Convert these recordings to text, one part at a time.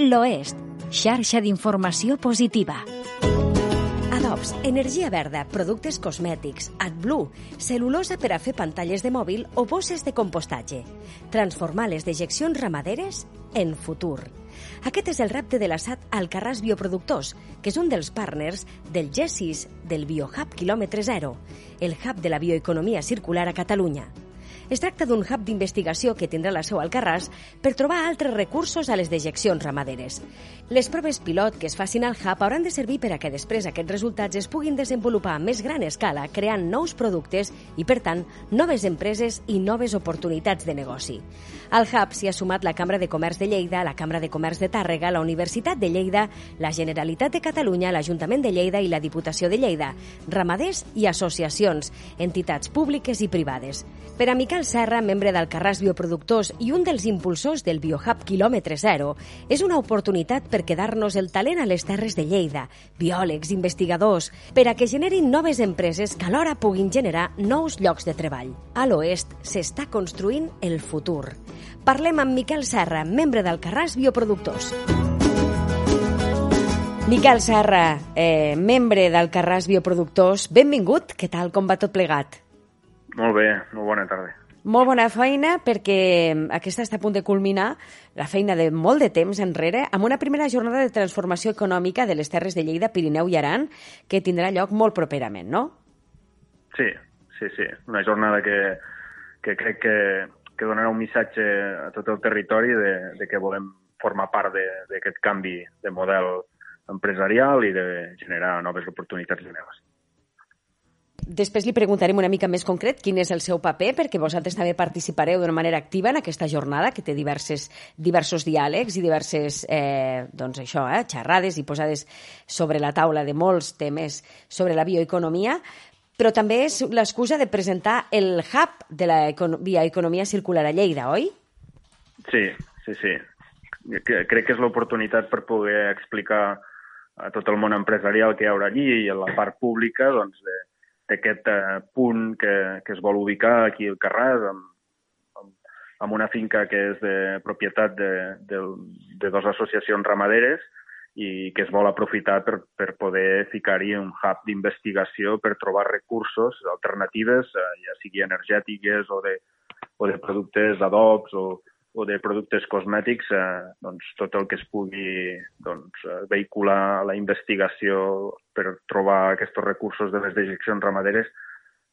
L'Oest, xarxa d'informació positiva. Adobs, energia verda, productes cosmètics, AdBlue, cel·lulosa per a fer pantalles de mòbil o bosses de compostatge. Transformar les dejeccions ramaderes en futur. Aquest és el repte de l'ASAT Alcarràs Bioproductors, que és un dels partners del GESIS del Biohub Kilòmetre Zero, el hub de la bioeconomia circular a Catalunya. Es tracta d'un hub d'investigació que tindrà la seu al Carràs per trobar altres recursos a les dejeccions ramaderes. Les proves pilot que es facin al hub hauran de servir per a que després aquests resultats es puguin desenvolupar a més gran escala, creant nous productes i, per tant, noves empreses i noves oportunitats de negoci. Al hub s'hi ha sumat la Cambra de Comerç de Lleida, la Cambra de Comerç de Tàrrega, la Universitat de Lleida, la Generalitat de Catalunya, l'Ajuntament de Lleida i la Diputació de Lleida, ramaders i associacions, entitats públiques i privades. Per a Miquel Serra, membre del Carràs Bioproductors i un dels impulsors del Biohub Kilòmetre Zero, és una oportunitat per quedar-nos el talent a les terres de Lleida, biòlegs, investigadors, per a que generin noves empreses que alhora puguin generar nous llocs de treball. A l'oest s'està construint el futur. Parlem amb Miquel Serra, membre del Carràs Bioproductors. Miquel Serra, eh, membre del Carràs Bioproductors, benvingut. Què tal, com va tot plegat? Molt bé, molt bona tarda. Molt bona feina perquè aquesta està a punt de culminar la feina de molt de temps enrere amb una primera jornada de transformació econòmica de les terres de Lleida, Pirineu i Aran que tindrà lloc molt properament, no? Sí, sí, sí. Una jornada que, que crec que, que donarà un missatge a tot el territori de, de que volem formar part d'aquest canvi de model empresarial i de generar noves oportunitats de negoci. Després li preguntarem una mica més concret quin és el seu paper, perquè vosaltres també participareu d'una manera activa en aquesta jornada, que té diverses, diversos diàlegs i diverses eh, doncs això, eh, xerrades i posades sobre la taula de molts temes sobre la bioeconomia, però també és l'excusa de presentar el hub de la bioeconomia circular a Lleida, oi? Sí, sí, sí. Crec que és l'oportunitat per poder explicar a tot el món empresarial que hi haurà allí i a la part pública doncs, de, d'aquest eh, punt que, que es vol ubicar aquí al Carràs, amb, amb, amb una finca que és de propietat de, de, de dues associacions ramaderes i que es vol aprofitar per, per poder ficar-hi un hub d'investigació per trobar recursos, alternatives, eh, ja sigui energètiques o de, o de productes d'adobs o, o de productes cosmètics, eh, doncs tot el que es pugui doncs, eh, vehicular a la investigació per trobar aquests recursos de les dejeccions ramaderes,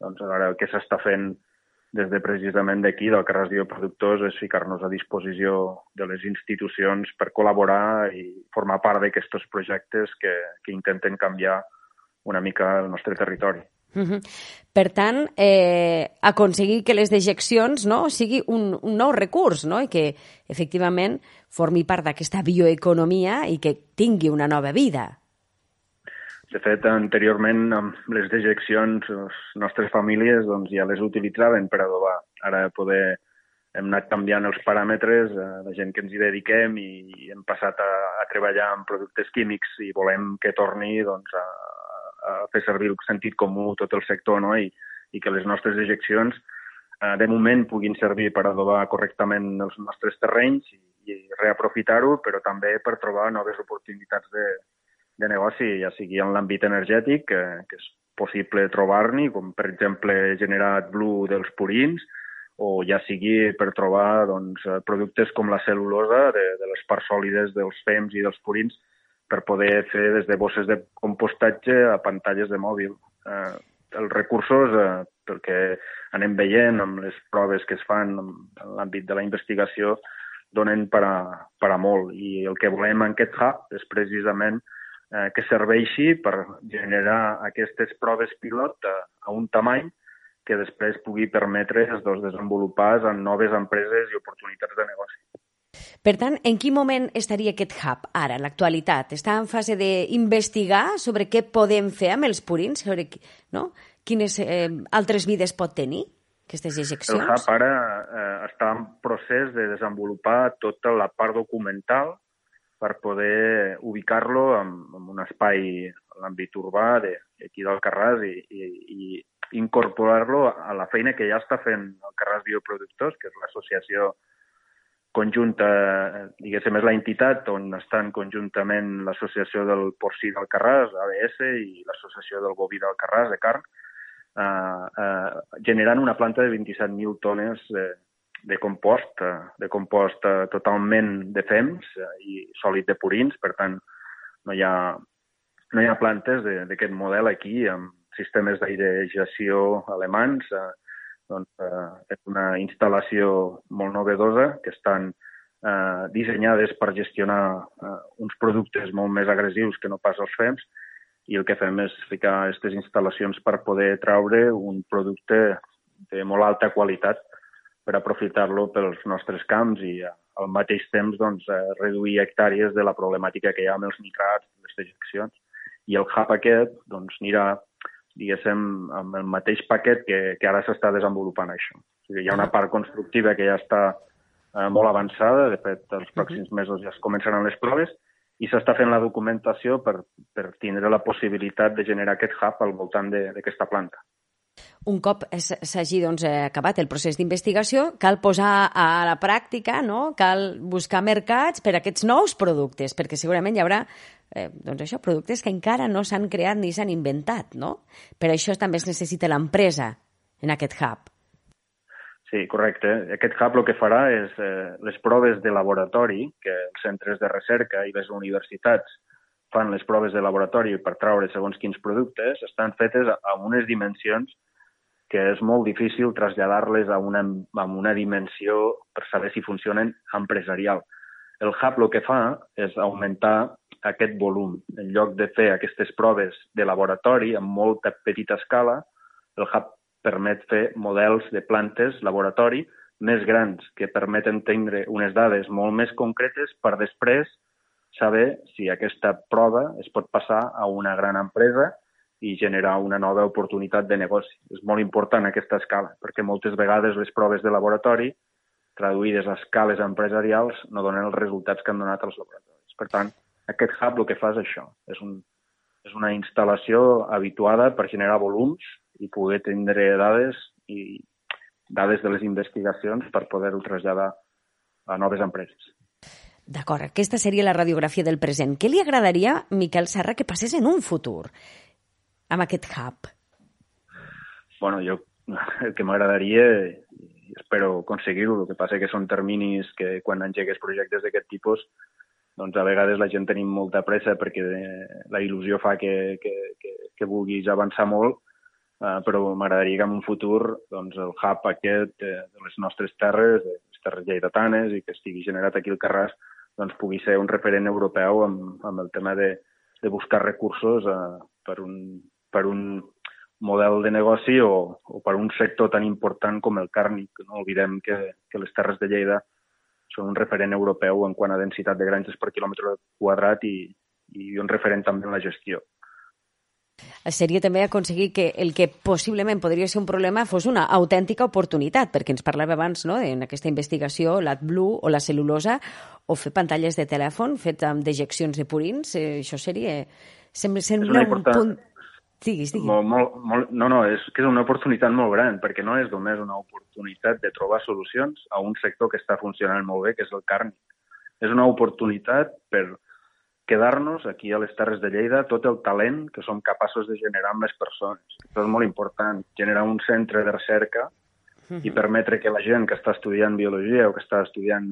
doncs ara el que s'està fent des de precisament d'aquí, del Carràs Bioproductors, és ficar-nos a disposició de les institucions per col·laborar i formar part d'aquests projectes que, que intenten canviar una mica el nostre territori. Uh -huh. Per tant, eh, aconseguir que les dejeccions no, sigui un, un nou recurs no? i que efectivament formi part d'aquesta bioeconomia i que tingui una nova vida. De fet, anteriorment, amb les dejeccions, les nostres famílies doncs, ja les utilitzaven per adobar. Ara poder hem anat canviant els paràmetres, eh, la gent que ens hi dediquem i hem passat a, a treballar amb productes químics i volem que torni doncs, a, a fer servir el sentit comú tot el sector no? I, i que les nostres dejeccions eh, de moment puguin servir per adobar correctament els nostres terrenys i, i reaprofitar-ho, però també per trobar noves oportunitats de, de negoci, ja sigui en l'àmbit energètic, que, que és possible trobar-n'hi, com per exemple generar blue dels purins, o ja sigui per trobar doncs, productes com la cel·lulosa de, de les parts sòlides dels fems i dels purins, per poder fer des de bosses de compostatge a pantalles de mòbil. Eh, els recursos, eh, perquè anem veient amb les proves que es fan en l'àmbit de la investigació, donen per a, per a molt. I el que volem en aquest hub és precisament eh, que serveixi per generar aquestes proves pilot a, a un tamany que després pugui permetre doncs, desenvolupar en noves empreses i oportunitats de negoci. Per tant, en quin moment estaria aquest hub ara, en l'actualitat? Està en fase d'investigar sobre què podem fer amb els purins, sobre no? quines eh, altres vides pot tenir aquestes ejeccions? El hub ara eh, està en procés de desenvolupar tota la part documental per poder ubicar-lo en, en un espai a l'àmbit urbà d'aquí del Carràs i, i, i incorporar-lo a la feina que ja està fent el Carràs Bioproductors, que és l'associació conjunta, diguéssim, és la entitat on estan conjuntament l'Associació del Porcí del Carràs, ABS, i l'Associació del Boví del Carràs, de carn, eh, eh, generant una planta de 27.000 tones de, de compost, eh, de compost eh, totalment de fems eh, i sòlid de purins, per tant, no hi ha, no hi ha plantes d'aquest model aquí amb sistemes d'airejació alemans, eh, doncs, eh, és una instal·lació molt novedosa que estan eh, dissenyades per gestionar eh, uns productes molt més agressius que no pas els FEMS i el que fem és ficar aquestes instal·lacions per poder traure un producte de molt alta qualitat per aprofitar-lo pels nostres camps i eh, al mateix temps doncs, eh, reduir hectàrees de la problemàtica que hi ha amb els nitrats, les dejeccions. I el hub aquest doncs, anirà diguéssim, amb el mateix paquet que, que ara s'està desenvolupant això. O sigui, hi ha una part constructiva que ja està eh, molt avançada, de fet, els pròxims mesos ja es començaran les proves, i s'està fent la documentació per, per tindre la possibilitat de generar aquest hub al voltant d'aquesta planta. Un cop s'hagi doncs, acabat el procés d'investigació, cal posar a la pràctica, no? cal buscar mercats per a aquests nous productes, perquè segurament hi haurà eh, doncs això, productes que encara no s'han creat ni s'han inventat. No? Per això també es necessita l'empresa en aquest hub. Sí, correcte. Aquest hub el que farà és eh, les proves de laboratori que els centres de recerca i les universitats fan les proves de laboratori per traure segons quins productes, estan fetes amb unes dimensions que és molt difícil traslladar-les a, una, a una dimensió per saber si funcionen empresarial. El hub el que fa és augmentar aquest volum. En lloc de fer aquestes proves de laboratori amb molta petita escala, el hub permet fer models de plantes laboratori més grans que permeten tindre unes dades molt més concretes per després saber si aquesta prova es pot passar a una gran empresa i generar una nova oportunitat de negoci. És molt important aquesta escala, perquè moltes vegades les proves de laboratori traduïdes a escales empresarials no donen els resultats que han donat els laboratoris. Per tant, aquest hub el que fa és això. És, un, és una instal·lació habituada per generar volums i poder tindre dades i dades de les investigacions per poder-ho traslladar a noves empreses. D'acord, aquesta seria la radiografia del present. Què li agradaria, Miquel Serra, que passés en un futur amb aquest hub? Bueno, jo el que m'agradaria, espero aconseguir-ho, el que passa que són terminis que quan engegues projectes d'aquest tipus doncs a vegades la gent tenim molta pressa perquè la il·lusió fa que, que, que, que vulguis avançar molt, uh, però m'agradaria que en un futur doncs, el hub aquest de, de les nostres terres, de les terres lleidatanes i que estigui generat aquí al Carràs, doncs, pugui ser un referent europeu amb, amb el tema de, de buscar recursos eh, per, un, per un model de negoci o, o per un sector tan important com el càrnic. No oblidem que, que les terres de Lleida són un referent europeu en quant a densitat de granges per quilòmetre quadrat i, i un referent també en la gestió. Seria també aconseguir que el que possiblement podria ser un problema fos una autèntica oportunitat, perquè ens parlava abans no, en aquesta investigació, l'AdBlue o la cel·lulosa, o fer pantalles de telèfon fet amb dejeccions de purins, eh, això seria... Sembla, sembla un punt... Diguis, diguis. Molt, molt, molt, no, no, és que és una oportunitat molt gran, perquè no és només una oportunitat de trobar solucions a un sector que està funcionant molt bé, que és el càrnic. És una oportunitat per, quedar-nos aquí a les Terres de Lleida tot el talent que som capaços de generar amb les persones. Això és molt important, generar un centre de recerca i permetre que la gent que està estudiant biologia o que està estudiant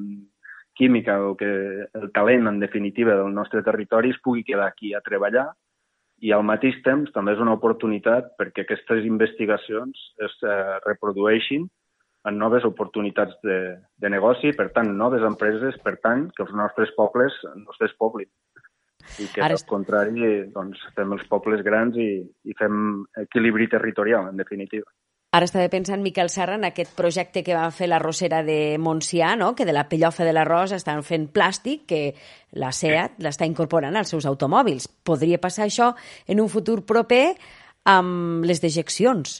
química o que el talent, en definitiva, del nostre territori es pugui quedar aquí a treballar i al mateix temps també és una oportunitat perquè aquestes investigacions es eh, reprodueixin en noves oportunitats de, de negoci, per tant, noves empreses, per tant, que els nostres pobles no es despoblin i que Ara... al contrari doncs, fem els pobles grans i, i fem equilibri territorial, en definitiva. Ara estava pensant, Miquel Serra, en aquest projecte que va fer la Rosera de Montsià, no? que de la pellofa de l'arròs estan fent plàstic, que la SEAT l'està incorporant als seus automòbils. Podria passar això en un futur proper amb les dejeccions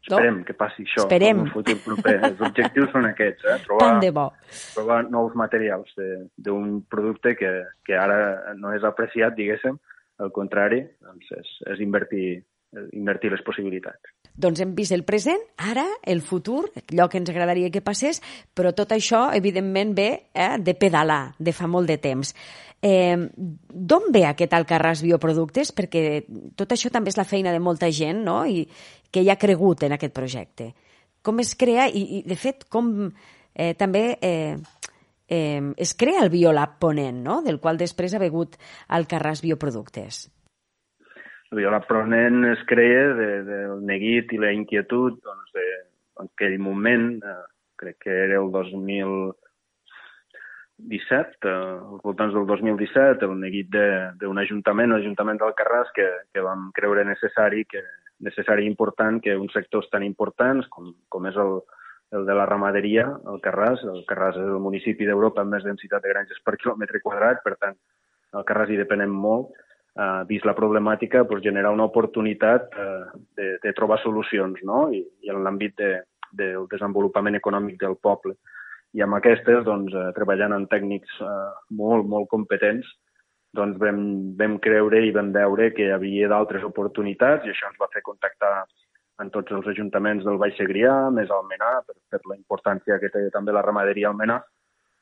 Esperem no? que passi això Esperem. en un futur proper. Els objectius són aquests, eh? trobar, Tant de bo. trobar nous materials d'un producte que, que ara no és apreciat, diguéssim, al contrari, doncs és, és invertir invertir les possibilitats. Doncs hem vist el present, ara el futur, allò que ens agradaria que passés, però tot això, evidentment, ve eh, de pedalar, de fa molt de temps. Eh, D'on ve aquest Alcarràs Bioproductes? Perquè tot això també és la feina de molta gent no? I que hi ha cregut en aquest projecte. Com es crea i, i de fet, com eh, també eh, eh, es crea el Biolab Ponent, no? del qual després ha begut Alcarràs Bioproductes. El Biolab Ponent es crea de, del neguit i la inquietud doncs, de, en aquell moment, eh, crec que era el 2000 17, eh, als voltants del 2017, el neguit d'un ajuntament, l'Ajuntament d'Alcarràs, que, que vam creure necessari, que, necessari i important que uns sectors tan importants com, com és el, el de la ramaderia, el Carràs. El Carràs és el municipi d'Europa amb més densitat de granges per quilòmetre quadrat, per tant, el Carràs hi depenem molt. Uh, vist la problemàtica, doncs, generar una oportunitat uh, de, de trobar solucions no? I, i en l'àmbit de, del desenvolupament econòmic del poble i amb aquestes, doncs, eh, treballant amb tècnics eh, molt, molt competents, doncs vam, vam creure i vam veure que hi havia d'altres oportunitats i això ens va fer contactar en tots els ajuntaments del Baix Segrià, més al Menà, per, per la importància que té també la ramaderia al Menà,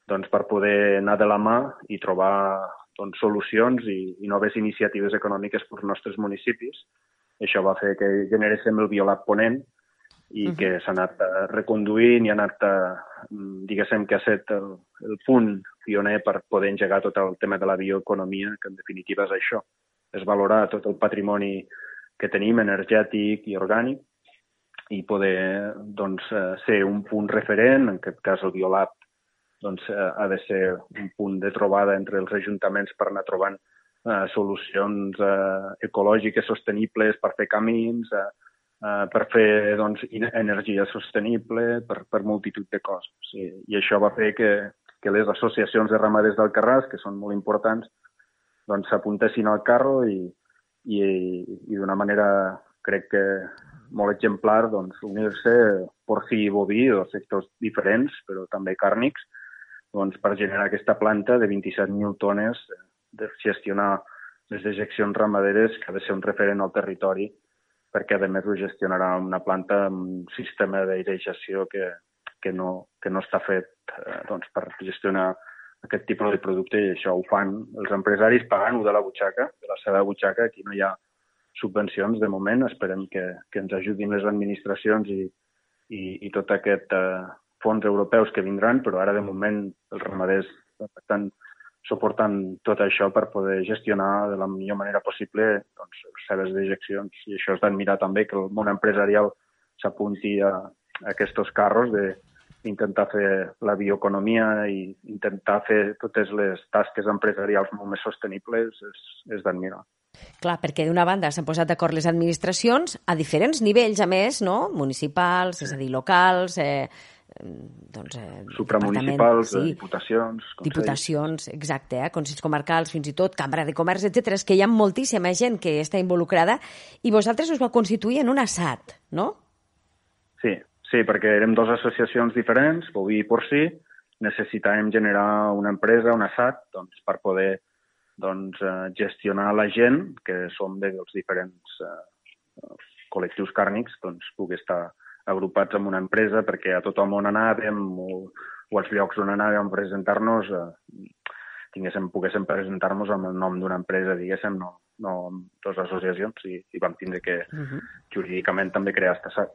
doncs per poder anar de la mà i trobar doncs, solucions i, i noves iniciatives econòmiques per als nostres municipis. Això va fer que generéssim el Biolab Ponent, i uh -huh. que s'ha anat uh, reconduint i ha anat, uh, diguéssim, que ha estat el, el punt pioner per poder engegar tot el tema de la bioeconomia, que en definitiva és això, és valorar tot el patrimoni que tenim, energètic i orgànic, i poder doncs, uh, ser un punt referent, en aquest cas el Biolab doncs, uh, ha de ser un punt de trobada entre els ajuntaments per anar trobant uh, solucions uh, ecològiques sostenibles per fer camins, uh, eh, per fer doncs, energia sostenible, per, per multitud de coses. I, I això va fer que, que les associacions de ramaders del Carràs, que són molt importants, doncs s'apuntessin al carro i, i, i d'una manera, crec que molt exemplar, doncs, unir-se porcí i boví, dos sectors diferents, però també càrnics, doncs, per generar aquesta planta de 27.000 tones de gestionar les dejeccions ramaderes, que ha de ser un referent al territori perquè a més ho gestionarà una planta amb un sistema d'airejació que, que, no, que no està fet eh, doncs, per gestionar aquest tipus de producte i això ho fan els empresaris pagant-ho de la butxaca, de la seva butxaca. Aquí no hi ha subvencions de moment, esperem que, que ens ajudin les administracions i, i, i tot aquest eh, fons europeus que vindran, però ara de moment els ramaders estan suportant tot això per poder gestionar de la millor manera possible doncs, les seves dejeccions. I això és d'admirar també que el món empresarial s'apunti a, a aquests carros de intentar fer la bioeconomia i intentar fer totes les tasques empresarials molt més sostenibles és, és d'admirar. Clar, perquè d'una banda s'han posat d'acord les administracions a diferents nivells, a més, no? municipals, és a dir, locals, eh, doncs, eh, supramunicipals, sí, diputacions... Consells. Diputacions, exacte, eh, consells comarcals, fins i tot cambra de comerç, etc. És que hi ha moltíssima gent que està involucrada i vosaltres us va constituir en una SAT, no? Sí, sí, perquè érem dues associacions diferents, Boví i Porcí, necessitàvem generar una empresa, una SAT, doncs, per poder doncs, eh, gestionar la gent, que som dels diferents eh, col·lectius càrnics, doncs, pugui estar agrupats en una empresa perquè a tot el món anàvem o, o als llocs on anàvem a presentar-nos eh, tinguéssim, poguéssim presentar-nos amb el nom d'una empresa, diguéssim, no, no amb dues associacions i, i vam tindre que uh -huh. jurídicament també crear esta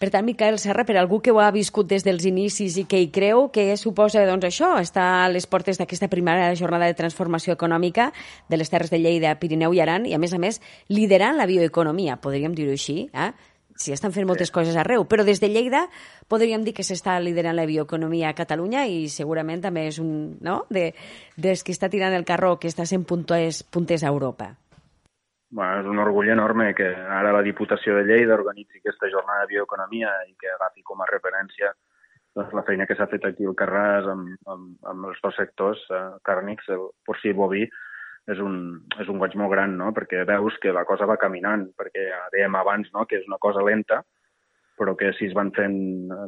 per tant, Miquel Serra, per algú que ho ha viscut des dels inicis i que hi creu, què suposa doncs, això? Està a les portes d'aquesta primera jornada de transformació econòmica de les Terres de Lleida, Pirineu i Aran i, a més a més, liderant la bioeconomia, podríem dir-ho així, eh? Sí, estan fent moltes coses arreu, però des de Lleida podríem dir que s'està liderant la bioeconomia a Catalunya i segurament també és un, no?, de, des que està tirant el carro que està sent puntes, puntes a Europa. Bueno, és un orgull enorme que ara la Diputació de Lleida organitzi aquesta jornada de bioeconomia i que agafi com a referència doncs, la feina que s'ha fet aquí al Carràs amb, amb, amb els dos sectors eh, càrnics, el porcí i boví, és un, és un goig molt gran, no? perquè veus que la cosa va caminant, perquè ja dèiem abans no? que és una cosa lenta, però que si es van fent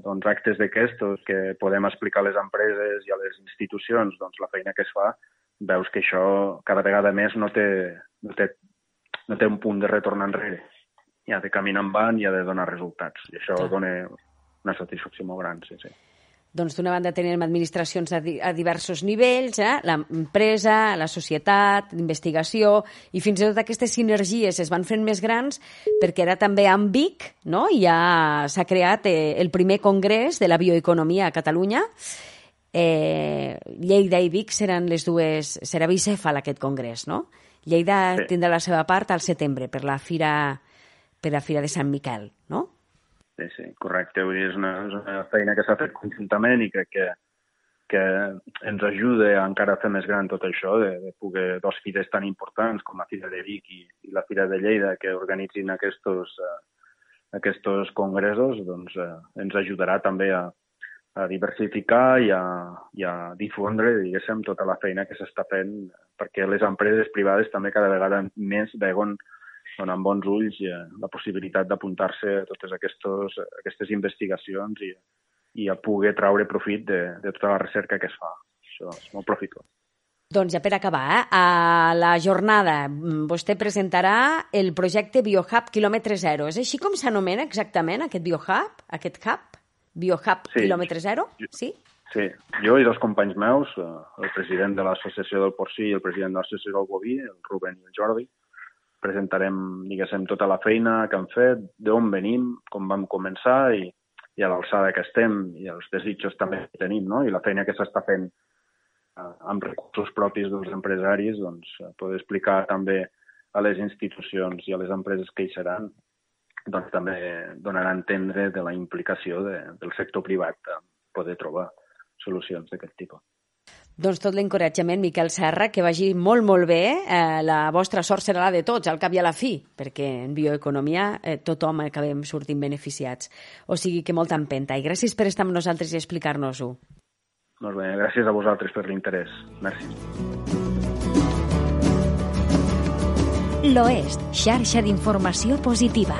doncs, actes d'aquestos que podem explicar a les empreses i a les institucions doncs, la feina que es fa, veus que això cada vegada més no té, no té, no té un punt de retorn enrere. i ha de caminar en van i ha de donar resultats. I això dona una satisfacció molt gran, sí, sí. Doncs d'una banda tenim administracions a, di a diversos nivells, eh? l'empresa, la societat, l'investigació, i fins i tot aquestes sinergies es van fent més grans perquè era també amb Vic, no? i ja s'ha creat eh, el primer congrés de la bioeconomia a Catalunya. Eh, Lleida i Vic seran les dues... Serà bicèfal aquest congrés, no? Lleida Sí. tindrà la seva part al setembre per la fira, per la fira de Sant Miquel, no? Sí, sí, correcte. Vull dir, és una, és una feina que s'ha fet conjuntament i crec que, que ens ajuda a encara fer més gran tot això, de, de poder dos fires tan importants com la Fira de Vic i, i la Fira de Lleida que organitzin aquests, eh, aquests congressos, doncs eh, ens ajudarà també a, a diversificar i a, i a difondre, diguéssim, tota la feina que s'està fent perquè les empreses privades també cada vegada més veuen donen amb bons ulls eh, la possibilitat d'apuntar-se a totes aquestos, aquestes investigacions i, i a poder traure profit de, de tota la recerca que es fa. Això és molt profitós. Doncs ja per acabar, eh? a la jornada mm, vostè presentarà el projecte Biohub Kilòmetre Zero. És així com s'anomena exactament aquest Biohub? Aquest hub? Biohub Sí. Kilòmetre Zero? Sí? Sí, jo i dos companys meus, eh, el president de l'Associació del Porcí i el president de l'Associació del Boví, el Ruben i el Jordi, presentarem, diguéssim, tota la feina que hem fet, d'on venim, com vam començar i, i a l'alçada que estem i els desitjos també que tenim, no? I la feina que s'està fent eh, amb recursos propis dels empresaris, doncs, eh, poder explicar també a les institucions i a les empreses que hi seran, doncs també donarà a entendre de la implicació de, del sector privat a poder trobar solucions d'aquest tipus. Doncs tot l'encoratjament, Miquel Serra, que vagi molt, molt bé. Eh, la vostra sort serà la de tots, al cap i a la fi, perquè en bioeconomia eh, tothom acabem sortint beneficiats. O sigui que molta empenta. I gràcies per estar amb nosaltres i explicar-nos-ho. Molt bé, gràcies a vosaltres per l'interès. Merci. L'Oest, xarxa d'informació positiva.